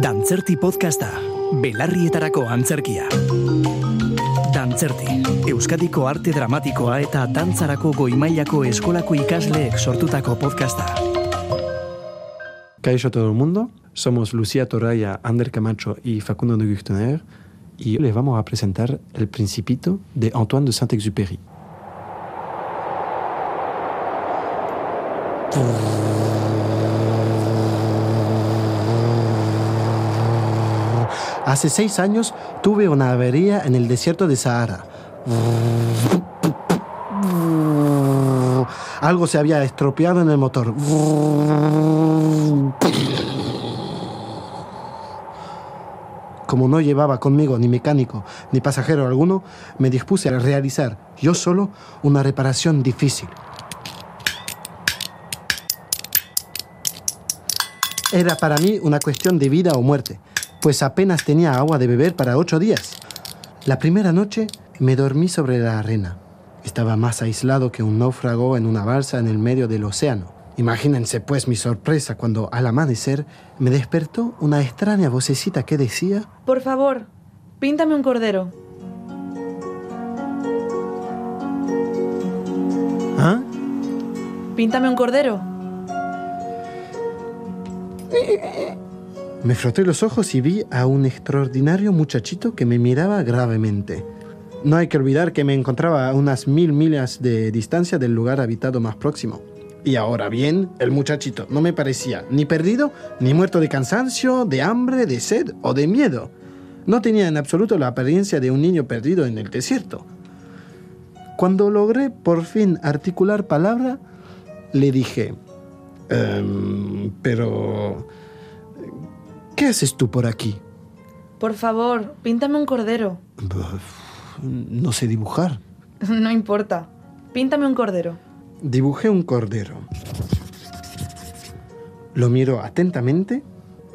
Dantzerti podcasta, belarrietarako antzerkia. Dantzerti, Euskadiko arte dramatikoa eta dantzarako goimailako eskolako ikasleek sortutako podcasta. Kaixo todo el mundo, somos Lucía Toraya, Ander Camacho y Facundo de Guchtoner y les vamos a presentar El Principito de Antoine de Saint-Exupéry. Hace seis años tuve una avería en el desierto de Sahara. Algo se había estropeado en el motor. Como no llevaba conmigo ni mecánico ni pasajero alguno, me dispuse a realizar yo solo una reparación difícil. Era para mí una cuestión de vida o muerte, pues apenas tenía agua de beber para ocho días. La primera noche me dormí sobre la arena. Estaba más aislado que un náufrago en una balsa en el medio del océano. Imagínense pues mi sorpresa cuando al amanecer me despertó una extraña vocecita que decía, Por favor, píntame un cordero. ¿ah? Píntame un cordero. Me froté los ojos y vi a un extraordinario muchachito que me miraba gravemente. No hay que olvidar que me encontraba a unas mil millas de distancia del lugar habitado más próximo. Y ahora bien, el muchachito no me parecía ni perdido, ni muerto de cansancio, de hambre, de sed o de miedo. No tenía en absoluto la apariencia de un niño perdido en el desierto. Cuando logré por fin articular palabra, le dije, "Em, pero... ¿Qué haces tú por aquí? Por favor, píntame un cordero. No sé dibujar. No importa. Píntame un cordero. Dibujé un cordero. Lo miro atentamente.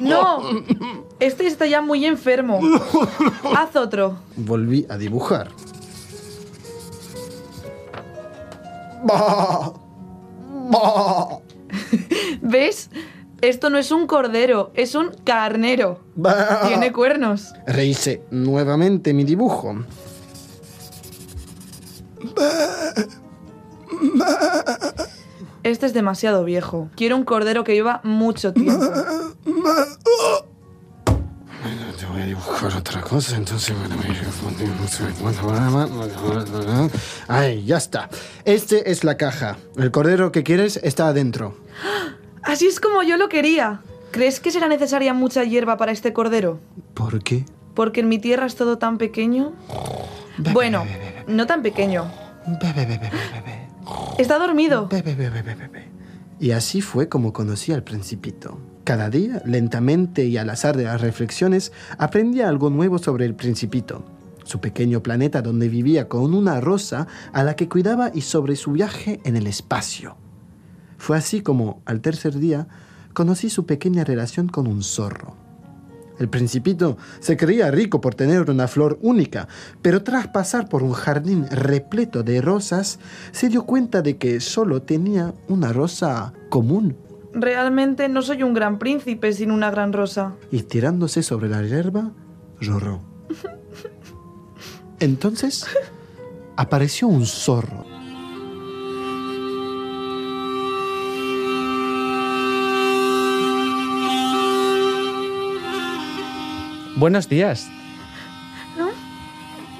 ¡No! Este está ya muy enfermo. Haz otro. Volví a dibujar. ¿Ves? Esto no es un cordero, es un carnero. Tiene cuernos. Rehice nuevamente mi dibujo. Este es demasiado viejo. Quiero un cordero que viva mucho tiempo. Cosa, entonces... Ay, ya está. Este es la caja. El cordero que quieres está adentro. Así es como yo lo quería. ¿Crees que será necesaria mucha hierba para este cordero? ¿Por qué? Porque en mi tierra es todo tan pequeño. Bueno, no tan pequeño. Está dormido. Y así fue como conocí al principito. Cada día, lentamente y al azar de las reflexiones, aprendía algo nuevo sobre el principito, su pequeño planeta donde vivía con una rosa a la que cuidaba y sobre su viaje en el espacio. Fue así como, al tercer día, conocí su pequeña relación con un zorro. El principito se creía rico por tener una flor única, pero tras pasar por un jardín repleto de rosas, se dio cuenta de que solo tenía una rosa común. Realmente no soy un gran príncipe sin una gran rosa. Y tirándose sobre la hierba, lloró. Entonces apareció un zorro. Buenos días.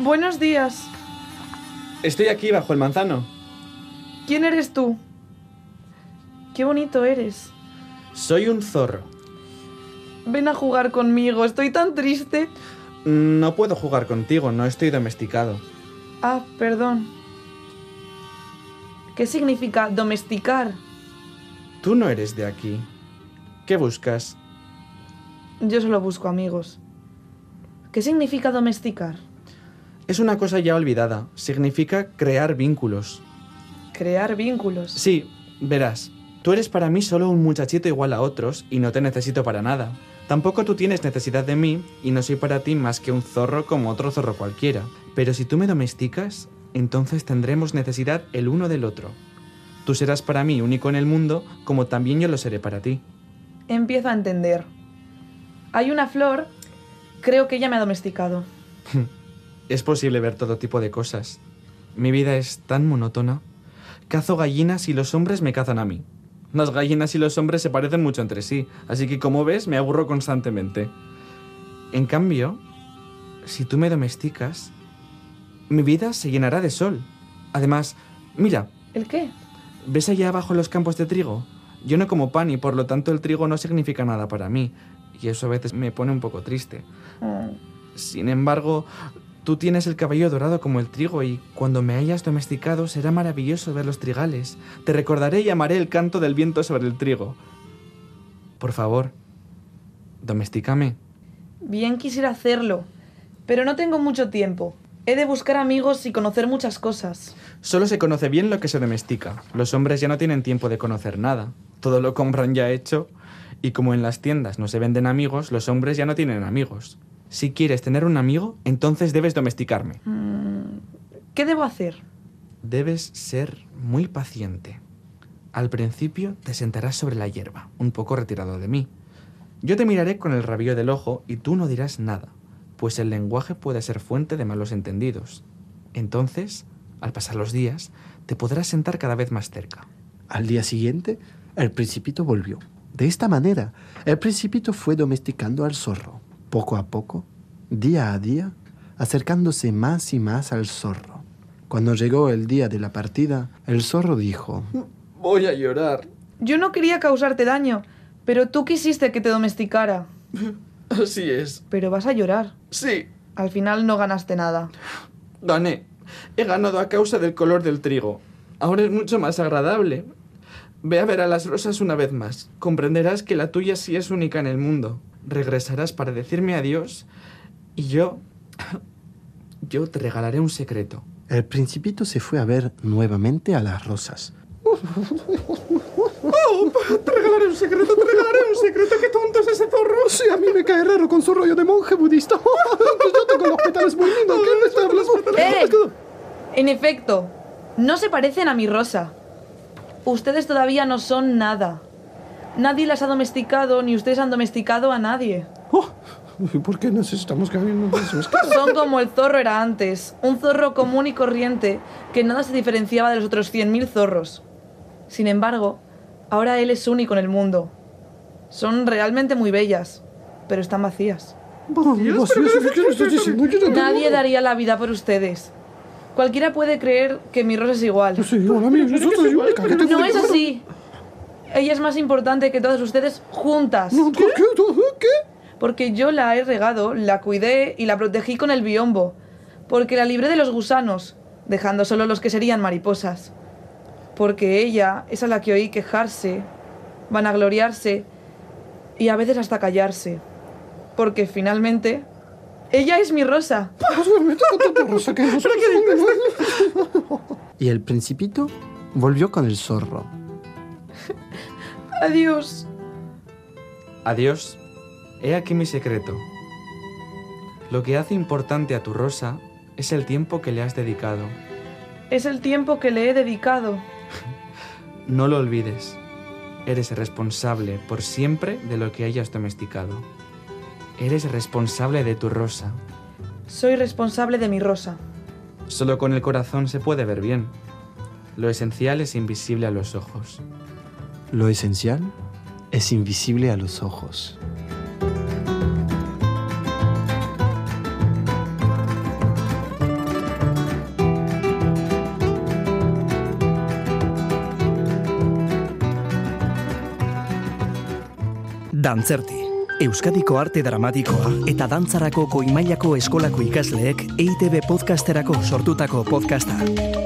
Buenos días. Estoy aquí bajo el manzano. ¿Quién eres tú? Qué bonito eres. Soy un zorro. Ven a jugar conmigo, estoy tan triste. No puedo jugar contigo, no estoy domesticado. Ah, perdón. ¿Qué significa domesticar? Tú no eres de aquí. ¿Qué buscas? Yo solo busco amigos. ¿Qué significa domesticar? Es una cosa ya olvidada. Significa crear vínculos. Crear vínculos. Sí, verás. Tú eres para mí solo un muchachito igual a otros y no te necesito para nada. Tampoco tú tienes necesidad de mí y no soy para ti más que un zorro como otro zorro cualquiera. Pero si tú me domesticas, entonces tendremos necesidad el uno del otro. Tú serás para mí único en el mundo, como también yo lo seré para ti. Empiezo a entender. Hay una flor, creo que ella me ha domesticado. es posible ver todo tipo de cosas. Mi vida es tan monótona. Cazo gallinas y los hombres me cazan a mí. Las gallinas y los hombres se parecen mucho entre sí, así que como ves me aburro constantemente. En cambio, si tú me domesticas, mi vida se llenará de sol. Además, mira. ¿El qué? ¿Ves allá abajo los campos de trigo? Yo no como pan y por lo tanto el trigo no significa nada para mí. Y eso a veces me pone un poco triste. Mm. Sin embargo, tú tienes el cabello dorado como el trigo y cuando me hayas domesticado será maravilloso ver los trigales. Te recordaré y amaré el canto del viento sobre el trigo. Por favor, domestícame. Bien quisiera hacerlo, pero no tengo mucho tiempo. He de buscar amigos y conocer muchas cosas. Solo se conoce bien lo que se domestica. Los hombres ya no tienen tiempo de conocer nada. Todo lo compran ya hecho. Y como en las tiendas no se venden amigos, los hombres ya no tienen amigos. Si quieres tener un amigo, entonces debes domesticarme. Mm, ¿Qué debo hacer? Debes ser muy paciente. Al principio te sentarás sobre la hierba, un poco retirado de mí. Yo te miraré con el rabillo del ojo y tú no dirás nada pues el lenguaje puede ser fuente de malos entendidos. Entonces, al pasar los días, te podrás sentar cada vez más cerca. Al día siguiente, el principito volvió. De esta manera, el principito fue domesticando al zorro, poco a poco, día a día, acercándose más y más al zorro. Cuando llegó el día de la partida, el zorro dijo, Voy a llorar. Yo no quería causarte daño, pero tú quisiste que te domesticara. Así es. Pero vas a llorar. Sí. Al final no ganaste nada. Gané. He ganado a causa del color del trigo. Ahora es mucho más agradable. Ve a ver a las rosas una vez más. Comprenderás que la tuya sí es única en el mundo. Regresarás para decirme adiós y yo... Yo te regalaré un secreto. El principito se fue a ver nuevamente a las rosas. ¡Oh! Te regalaré un secreto, te regalaré un secreto. ¡Qué tonto es ese zorro! Sí, a mí me cae raro con su rollo de monje budista. yo tengo los pétalos muy lindos. ¿Qué me está hablando? ¡Eh! En efecto, no se parecen a mi rosa. Ustedes todavía no son nada. Nadie las ha domesticado, ni ustedes han domesticado a nadie. Oh, ¿Por qué nos estamos cayendo Son como el zorro era antes, un zorro común y corriente que nada se diferenciaba de los otros 100.000 zorros. Sin embargo, Ahora él es único en el mundo. Son realmente muy bellas, pero están vacías. Nadie daría la vida por ustedes. Cualquiera puede creer que mi rosa es igual. No es así. Ella es más importante que todas ustedes juntas. ¿Qué? Porque yo la he regado, la cuidé y la protegí con el biombo. Porque la libré de los gusanos, dejando solo los que serían mariposas porque ella es a la que oí quejarse, vanagloriarse y a veces hasta callarse. Porque finalmente, ella es mi rosa. y el principito volvió con el zorro. Adiós. Adiós. He aquí mi secreto. Lo que hace importante a tu rosa es el tiempo que le has dedicado. Es el tiempo que le he dedicado. No lo olvides. Eres responsable por siempre de lo que hayas domesticado. Eres responsable de tu rosa. Soy responsable de mi rosa. Solo con el corazón se puede ver bien. Lo esencial es invisible a los ojos. Lo esencial es invisible a los ojos. Dantzerti. Euskadiko arte dramatikoa eta dantzarako goimailako eskolako ikasleek EITB podcasterako sortutako podcasta.